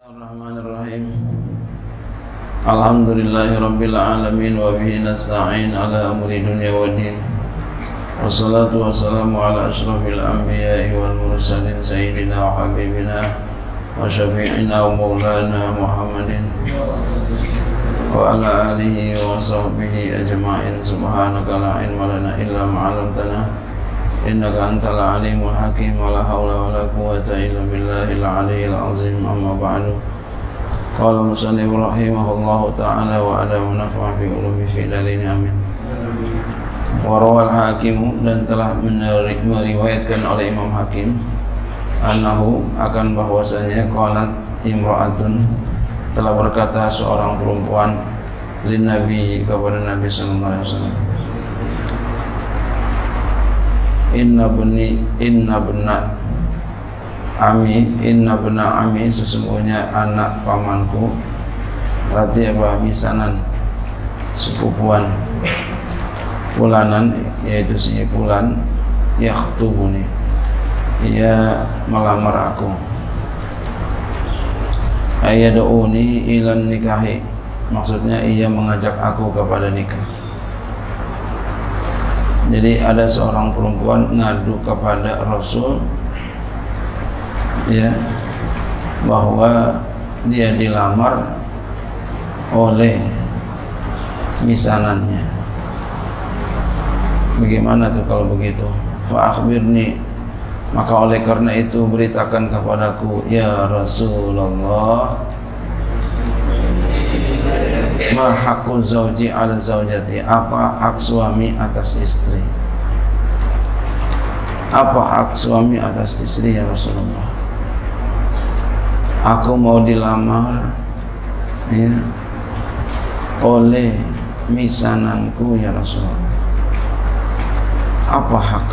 الرحمن الرحيم. الحمد لله رب العالمين وبه نستعين على أمر الدنيا والدين والصلاة والسلام على أشرف الأنبياء والمرسلين سيدنا وحبيبنا وشفيعنا ومولانا محمد وعلى آله وصحبه أجمعين سبحانك لا علم لنا إلا ما علمتنا. إنك أنت العليم الحكيم ولا حول ولا قوة إلا بالله العلي العظيم أما بعد قال المصنف رحمه الله تعالى وعلى ونفع في علوم في دارين آمين وروى الحاكم dan telah meriwayatkan oleh Imam Hakim annahu akan bahwasanya qalat imra'atun telah berkata seorang perempuan lin nabi kepada Nabi sallallahu alaihi wasallam inna beni inna bena ami inna bena ami sesungguhnya anak pamanku berarti apa misanan sepupuan pulanan yaitu si pulan yakhtubuni. Ia melamar aku. Ayaduni ilan nikahi. Maksudnya ia mengajak aku kepada nikah jadi ada seorang perempuan ngadu kepada Rasul ya bahwa dia dilamar oleh misanannya. Bagaimana tuh kalau begitu? Fa akhbirni maka oleh karena itu beritakan kepadaku ya Rasulullah ma hakku zauji ala zaujati apa hak suami atas istri? Apa hak suami atas istri ya Rasulullah? Aku mau dilamar ya oleh misananku ya Rasulullah. Apa hak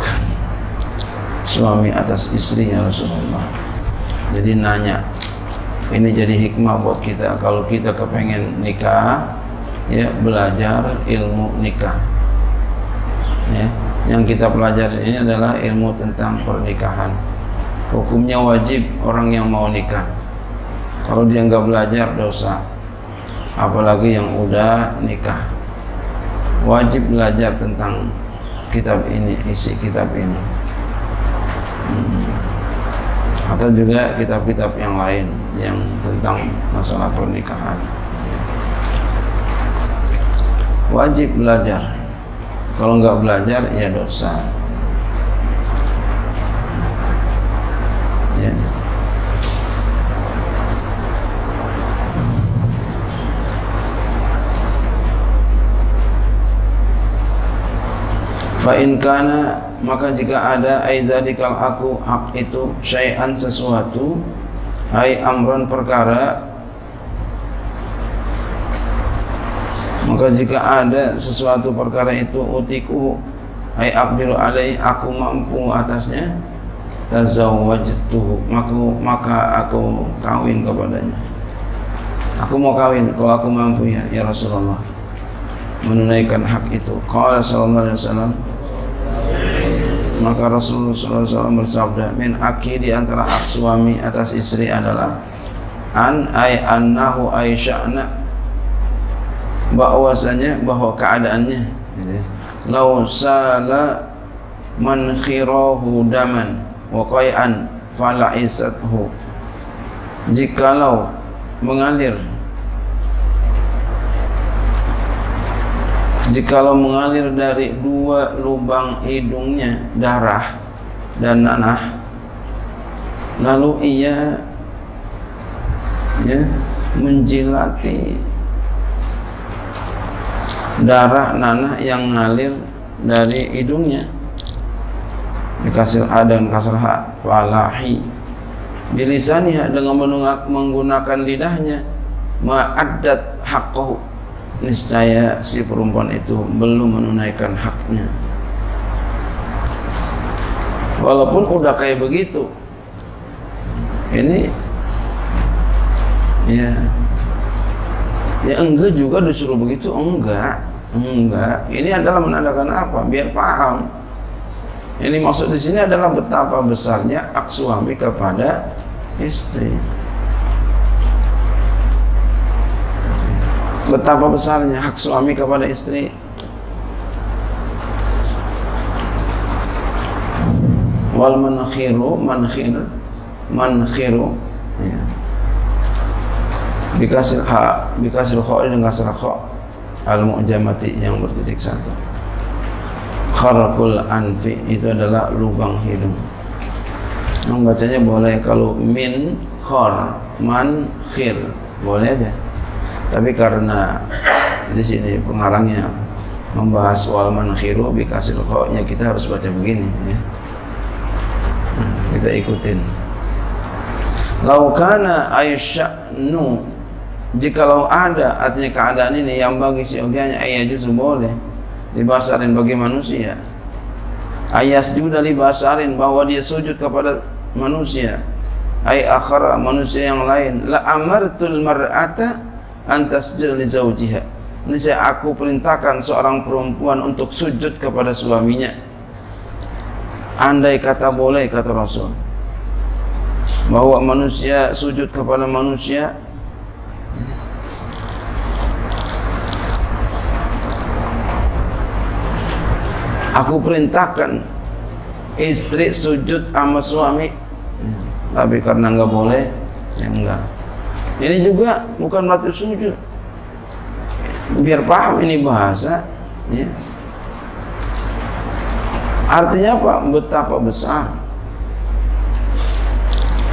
suami atas istri ya Rasulullah? Jadi nanya ini jadi hikmah buat kita. Kalau kita kepengen nikah ya belajar ilmu nikah. Ya yang kita pelajari ini adalah ilmu tentang pernikahan. Hukumnya wajib orang yang mau nikah. Kalau dia nggak belajar dosa. Apalagi yang udah nikah. Wajib belajar tentang kitab ini isi kitab ini. Hmm. atau juga kitab-kitab yang lain yang tentang masalah pernikahan. Wajib belajar. Kalau nggak belajar ya dosa. Ya. Fa in kana maka jika ada aizadikal aku hak itu syai'an sesuatu hai amron perkara. Maka jika ada sesuatu perkara itu utiku. Hai abdiru alai aku mampu atasnya. Tazawwajtuhu maka maka aku kawin kepadanya. Aku mau kawin kalau aku mampu ya ya Rasulullah. Menunaikan hak itu. Qala sallallahu alaihi wasallam maka Rasulullah SAW bersabda min aki di antara hak suami atas istri adalah an ay annahu ay sya'na bahwasanya bahwa keadaannya lau sala man khirahu daman wa qay'an fala isathu. Jikalau mengalir jikalau mengalir dari dua lubang hidungnya darah dan nanah lalu ia ya menjilati darah nanah yang mengalir dari hidungnya. Dikasih A dan kasar H walahi. Bilisaniha dengan menggunakan lidahnya ma'addat haqqahu niscaya si perempuan itu belum menunaikan haknya. Walaupun udah kayak begitu. Ini ya ya enggak juga disuruh begitu enggak enggak. Ini adalah menandakan apa? Biar paham. Ini maksud di sini adalah betapa besarnya hak suami kepada istri betapa besarnya hak suami kepada istri. Wal manakhiru mankhir mankhiru ya. bikasil ha bikasil kha dengan kasrah kha al mu'jamati yang bertitik satu. Kharakul anfi itu adalah lubang hidung. Membacanya boleh kalau min khar man khir boleh aja tapi karena di sini pengarangnya membahas wal man khiru bikasil kha nya kita harus baca begini ya. Kita ikutin. Laukana aisya'nu jikalau ada artinya keadaan ini yang bagi si ogianya ayah justru boleh dibasarin bagi manusia. Ayas juga dibasarin bahwa dia sujud kepada manusia. Ay akhara manusia yang lain. La amartul mar'ata antas li zaujiha ini saya aku perintahkan seorang perempuan untuk sujud kepada suaminya. Andai kata boleh kata Rasul. Bahwa manusia sujud kepada manusia. Aku perintahkan istri sujud sama suami. Tapi karena nggak boleh ya enggak ini juga bukan berarti sujud biar paham ini bahasa ya Artinya apa? Betapa besar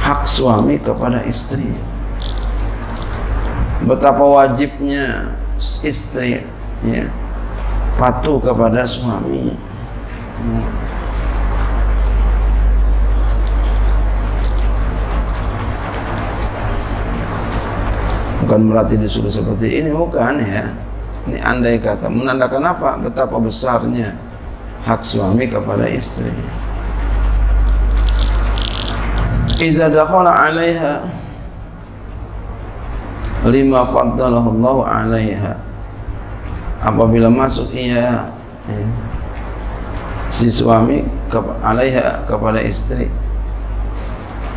hak suami kepada istri. Betapa wajibnya istri ya, patuh kepada suami. Bukan berarti disuruh seperti ini, bukan ya. Ini andai kata menandakan apa? Betapa besarnya hak suami kepada istri Iza dakhala 'alaiha lima faddalahu Allah 'alaiha apabila masuk ia ya, si suami alaiha kepada istri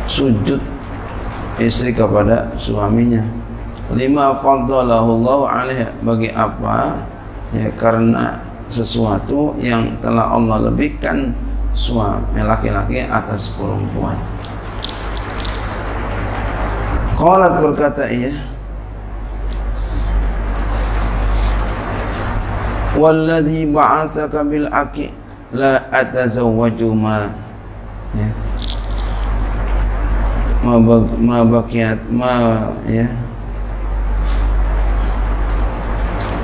sujud istri kepada suaminya lima faddalahu 'alaiha bagi apa? Ya karena sesuatu yang telah Allah lebihkan suami laki-laki atas perempuan. Qalat berkata ia Walladhi ba'asaka bil aki la atazawwaju ma. Ya. Ma bakiat ma ya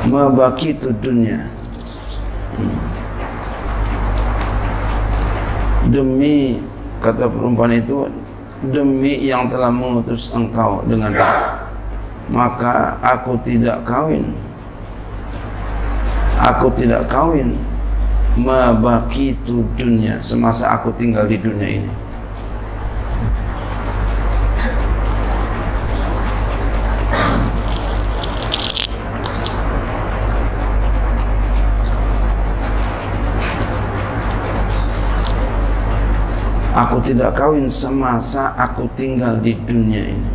ma bakitu dunya demi kata perempuan itu demi yang telah mengutus engkau dengan maka aku tidak kawin. Aku tidak kawin. Mabaki dunia semasa aku tinggal di dunia ini Aku tidak kawin semasa aku tinggal di dunia ini.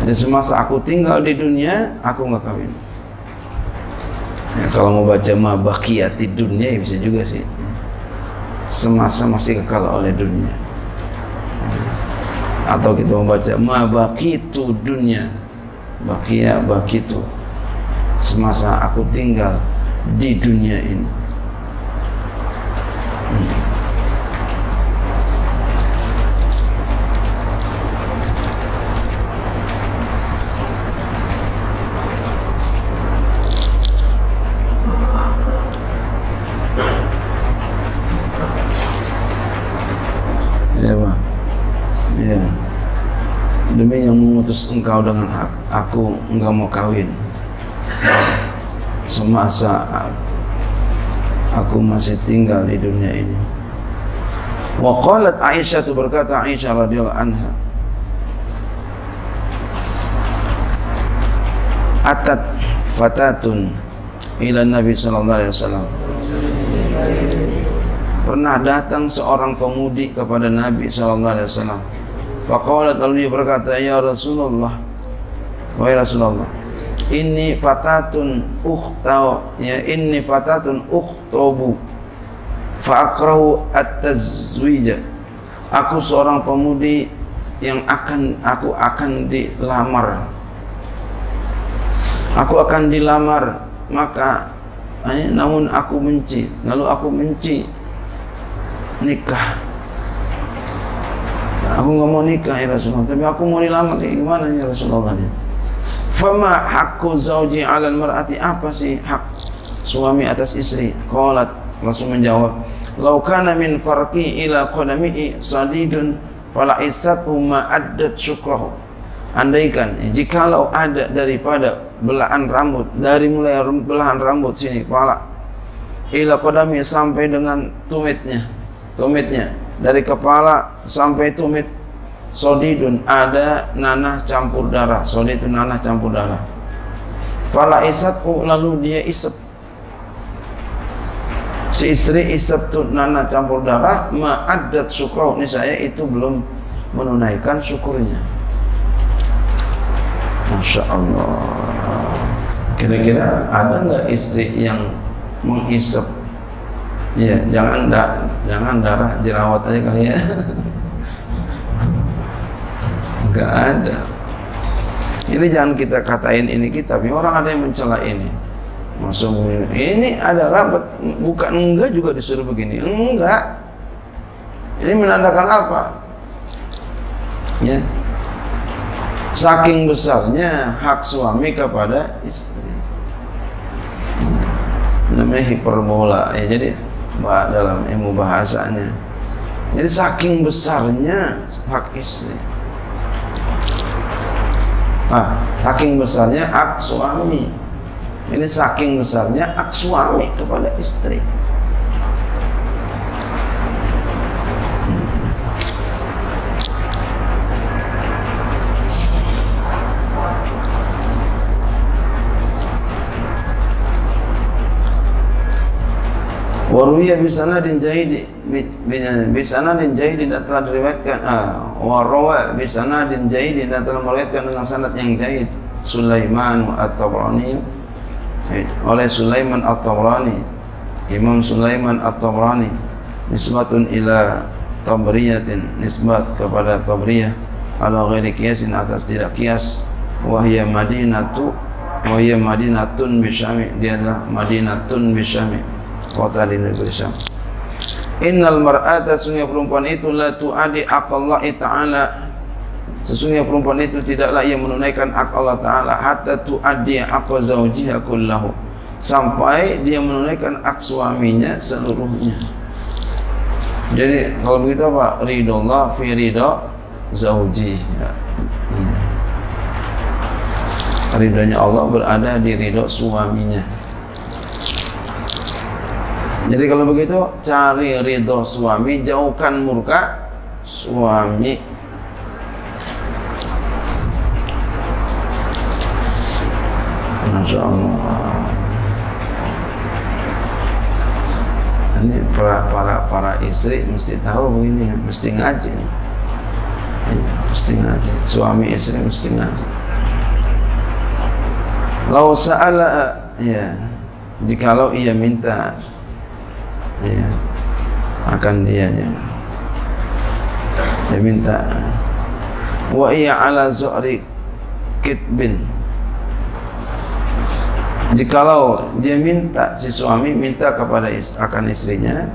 Jadi semasa aku tinggal di dunia, aku nggak kawin. Ya, kalau mau baca mabakiyat di dunia ya bisa juga sih. Semasa masih kekal oleh dunia. Atau kita membaca mabakitu dunia. Bakia bakitu. Semasa aku tinggal di dunia ini. Engkau dengan aku enggak mau kawin. Semasa aku masih tinggal di dunia ini. Wa qalat Aisyah tu berkata Aisyah radhiyallahu anha atat fatatun ila Nabi sallallahu alaihi wasallam. Pernah datang seorang pemudi kepada Nabi sallallahu alaihi wasallam Faqalat lalu dia berkata, Ya Rasulullah, Wahai Rasulullah, ini fatatun ukhtau ya ini fatatun ukhtobu fa akrahu at-tazwija aku seorang pemudi yang akan aku akan dilamar. Aku akan dilamar maka eh, namun aku benci. Lalu aku benci nikah aku nggak mau nikah ya Rasulullah. Tapi aku mau dilamar. Kayak gimana ya Rasulullah? Fama hakku zauji mar'ati. Apa sih hak suami atas istri? Qalat. Langsung menjawab lau kana min farqi ila qadamihi sadidun fala isatu ma addat syukrahu. Andaikan jikalau ada daripada belahan rambut dari mulai belahan rambut sini kepala ila qadami sampai dengan tumitnya tumitnya dari kepala sampai tumit. Sodidun ada nanah campur darah. Sodid itu nanah campur darah. Fala isatu lalu dia isep si istri isep tuh nana campur darah ma'adat syukur. Ini saya itu belum menunaikan syukurnya. Masya Allah. Kira-kira ada nggak istri yang mengisep ya jangan da jangan darah dirawat aja kali ya. Nggak ada. Ini jangan kita katain ini kita orang ada yang mencela ini. Masuk ini adalah bukan enggak juga disuruh begini enggak. Ini menandakan apa? Ya. Saking besarnya hak suami kepada istri. Namanya hiperbola ya jadi dalam ilmu bahasanya. Jadi saking besarnya hak istri. Ah saking besarnya hak suami. Ini saking besarnya hak suami kepada istri. Waruya bisanadin jahid bisanadin jahid dan telah diriwayatkan ah warawa bisanadin jahid dan telah meriwayatkan dengan sanad yang jahid Sulaiman at-Tabrani. Oleh Sulaiman At-Tabrani Imam Sulaiman At-Tabrani nisbatun ila tabriyatin nisbat kepada tabriyah ala ghairi atas tidak kias wahya madinatu wahya madinatun bisyami dia adalah madinatun bisyami kota di negeri Syam. Innal mar'ata sungguh perempuan itu la tu'adi aqallahi ta'ala. Sesungguhnya perempuan itu tidaklah ia menunaikan hak Allah Ta'ala Hatta tu'addi haqqa zawjiha kullahu. Sampai dia menunaikan hak suaminya seluruhnya. Jadi kalau begitu apa? Ridho Allah fi ridho zawji ya. Ridhonya Allah berada di ridho suaminya Jadi kalau begitu cari ridho suami Jauhkan murka suami. Masya Allah. Ini para para para istri mesti tahu ini mesti ngaji ini, mesti ngaji. Suami istri mesti ngaji. Lau sa'ala ya jikalau ia minta ya akan dia ya dia minta wa iya ala zu'ri kitbin. Jikalau dia minta si suami minta kepada is, akan istrinya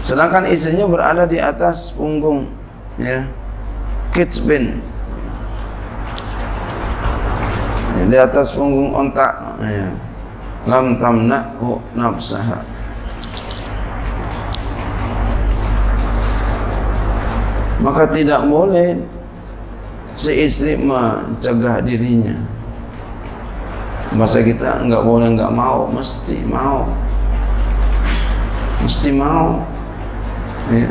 sedangkan istrinya berada di atas punggung ya kitsbin ya, di atas punggung ontak ya. Lam tamna'hu nafsaha maka tidak boleh si istri mencegah dirinya. Masa kita nggak boleh nggak mau mesti mau. Mesti mau. Ya.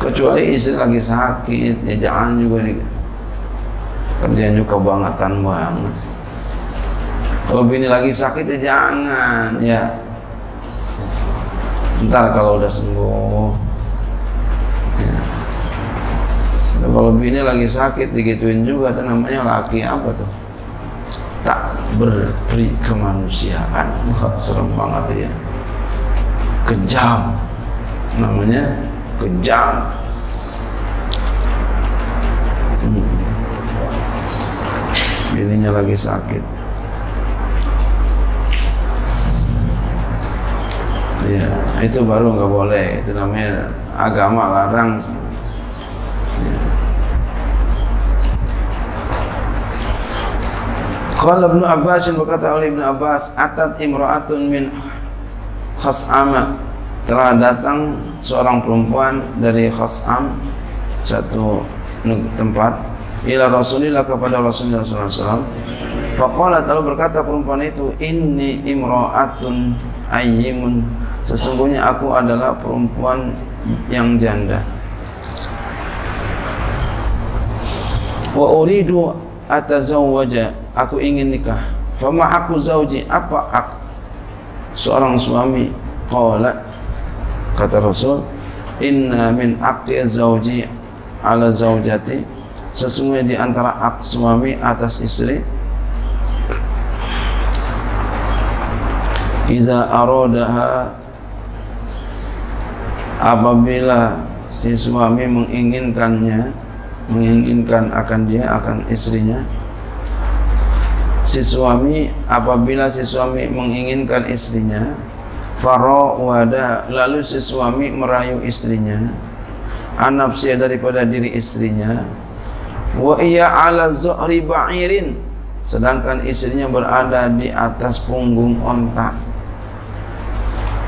kecuali istri lagi sakit ya jangan juga kerjaan juga kebangetan banget. Kalau bini lagi sakit ya jangan ya. Ntar kalau udah sembuh kalau bini lagi sakit digituin juga itu namanya laki apa tuh? Berperi kemanusiaan. Wah, serem banget ya kejam. Namanya kejam. Hmm. bininya lagi sakit. Ya itu baru nggak boleh. Itu namanya agama larang Qala Ibnu Abbas berkata oleh Ibnu Abbas atat imra'atun min Khas'ama. Telah datang seorang perempuan dari Khas'am satu tempat ila Rasulillah kepada Rasulullah SAW Faqalat lalu berkata perempuan itu inni imra'atun ayyimun. Sesungguhnya aku adalah perempuan yang janda. Wa uridu atazawwaja aku ingin nikah. Fama aku zauji apa aku? Seorang suami qala kata Rasul inna min aqdi zauji ala zaujati sesungguhnya di antara hak suami atas istri. Iza arodaha apabila si suami menginginkannya menginginkan akan dia akan istrinya. Si suami apabila si suami menginginkan istrinya faro wada lalu si suami merayu istrinya anapsia daripada diri istrinya wa iya ala zuhri ba'irin sedangkan istrinya berada di atas punggung ontak.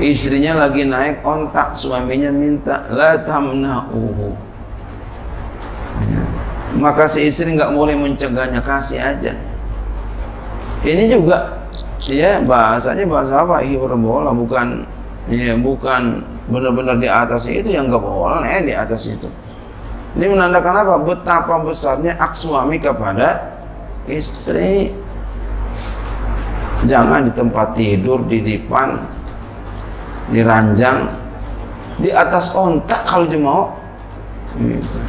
Istrinya lagi naik ontak suaminya minta la tamna'uhu maka si istri nggak boleh mencegahnya kasih aja. Ini juga ya bahasanya bahasa apa? Hiperbola bukan ya bukan benar-benar di atas itu yang nggak boleh di atas itu. Ini menandakan apa? Betapa besarnya hak suami kepada istri. Jangan di tempat tidur di depan di ranjang di atas ontak kalau dia mau. Gitu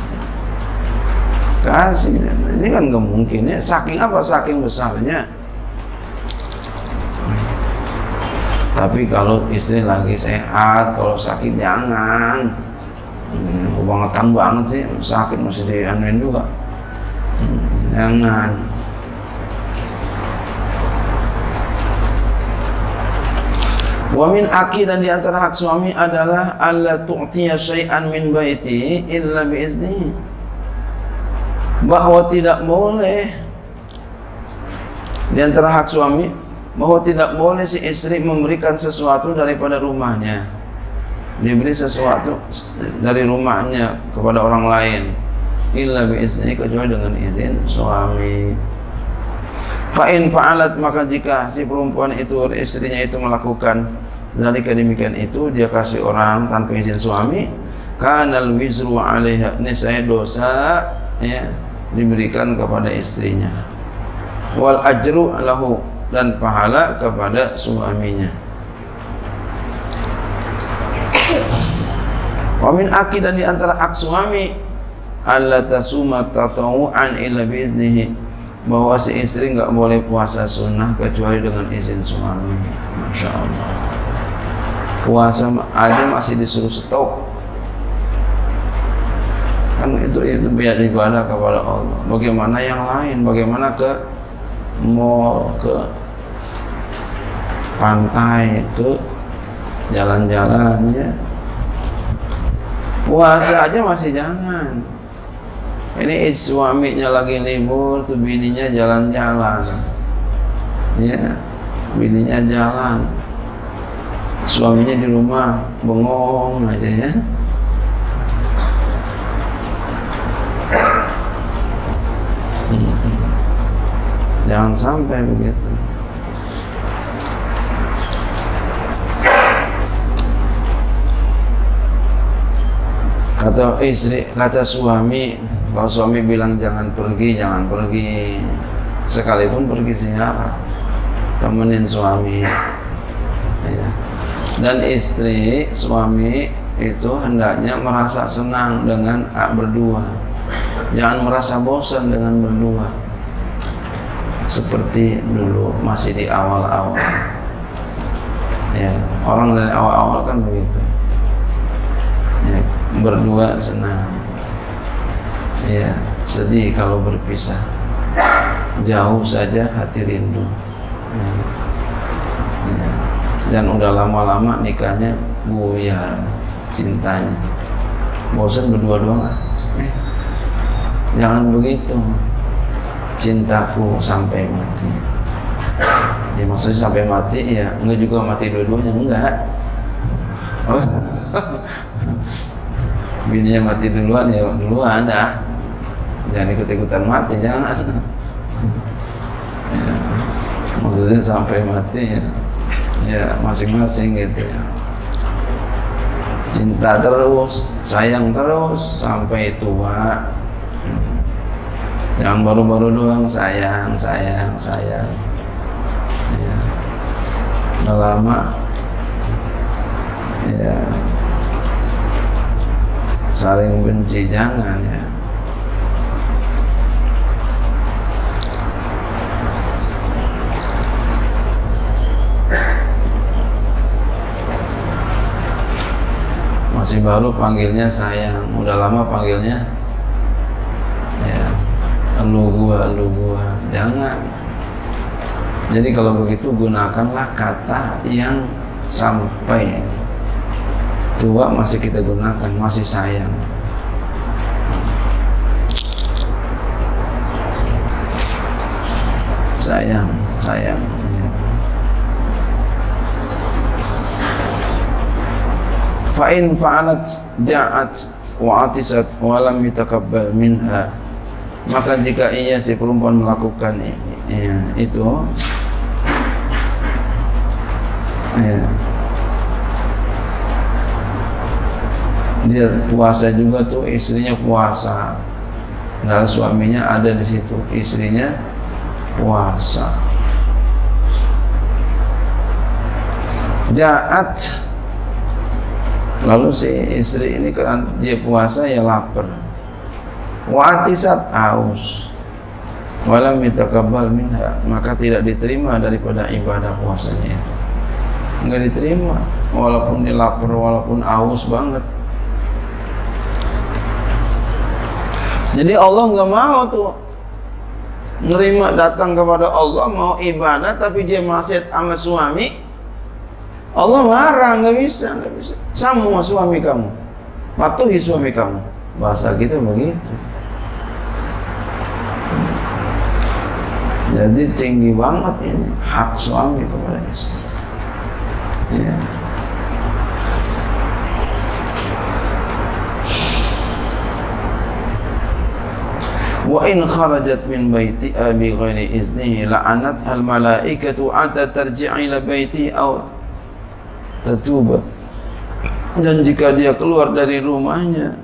kasih. Ini kan nggak mungkin ya. Saking apa? Saking besarnya. Tapi kalau istri lagi sehat kalau sakit jangan. Hmm, kebangetan banget sih. Sakit masih dianuin juga. Hmm, jangan. Wa min aki dan di antara hak suami adalah alla tu'tiya syai'an min baiti illa bi iznihi bahwa tidak boleh. Di antara hak suami bahwa tidak boleh si istri memberikan sesuatu daripada rumahnya. Diberi sesuatu dari rumahnya kepada orang lain. Illa bi izni kecuali dengan izin suami. Fa'in fa'alat maka jika si perempuan itu istrinya itu melakukan zalika demikian itu dia kasih orang tanpa izin suami. Kanal wizru alaiha saya dosa ya diberikan kepada istrinya. Wal ajru lahu dan pahala kepada suaminya. Wa min dan di antara hak suami alla tasuma tatawuan illa biiznihi bahwa si istri enggak boleh puasa sunnah kecuali dengan izin suami. Masya Allah. Puasa aja masih disuruh stop kan itu itu biar ibadah kepada Allah. Bagaimana yang lain? Bagaimana ke mau ke pantai ke jalan-jalan ya. Puasa aja masih jangan. Ini suaminya lagi libur tuh bininya jalan-jalan. Ya bininya jalan. Suaminya di rumah bengong aja ya Jangan sampai begitu. Kata istri, kata suami, kalau suami bilang jangan pergi, jangan pergi. Sekalipun pergi siapa? Temenin suami. Ya. Dan istri, suami itu hendaknya merasa senang dengan berdua. Jangan merasa bosan dengan berdua seperti dulu masih di awal-awal. Ya orang dari awal-awal kan begitu. Ya, berdua senang. Ya sedih kalau berpisah. Jauh saja hati rindu. Ya. Dan udah lama-lama nikahnya buyar cintanya. Bosan berdua-dua eh, jangan begitu cintaku sampai mati. Ya maksudnya sampai mati ya enggak juga mati dua-duanya enggak. Oh. bininya mati duluan ya duluan dah. Jangan ikut-ikutan mati jangan. Ya. maksudnya sampai mati ya. Ya masing-masing gitu ya. Cinta terus sayang terus sampai tua jangan baru-baru doang sayang sayang sayang. Udah lama. Ya. Saling benci jangan ya. Masih baru panggilnya sayang. Udah lama panggilnya. ya lu gua lu gua jangan jadi kalau begitu gunakanlah kata yang sampai tua masih kita gunakan, masih sayang. Sayang, sayang. Ya. Fa'in fa'alat ja'at wa atisat wa lam yutakabbal minha maka jika ia si perempuan melakukan ya, itu ya. dia puasa juga tuh istrinya puasa. Dan suaminya ada di situ istrinya puasa. Jaat. Lalu si istri ini karena dia puasa ya lapar watisat aus walam yatakabbal minha. Maka tidak diterima daripada ibadah puasanya itu. Nggak diterima walaupun dia lapar walaupun aus banget. Jadi Allah nggak mau tuh. Nerima datang kepada Allah mau ibadah tapi dia masih sama suami. Allah marah nggak bisa nggak bisa. Sama suami kamu. Patuhi suami kamu. Bahasa kita begitu jadi tinggi banget ini hak suami kepada istri Ya. Wa in kharajat min baiti abi ghairi iznihi la'anat al malaikatu hatta tarji'a ila baiti aw tatuba. Dan jika dia keluar dari rumahnya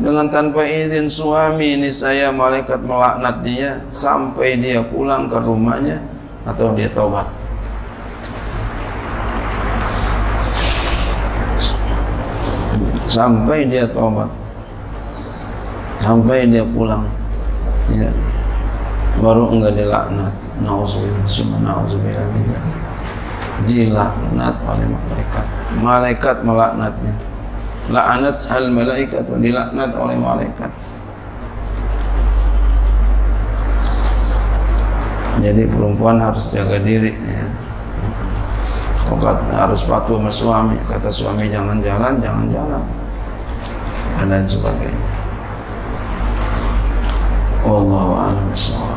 dengan tanpa izin suami ini saya malaikat melaknat dia sampai dia pulang ke rumahnya atau dia tobat. sampai dia tobat sampai dia pulang. Ya. Baru enggak dilaknat. Nauzubillah summa nauzubillah dilaknat oleh malaikat. Malaikat melaknatnya laknat hal malaikat dilaknat oleh malaikat jadi perempuan harus jaga diri ya. harus patuh sama suami kata suami jangan jalan jangan jalan dan lain sebagainya. A'lam bishawab.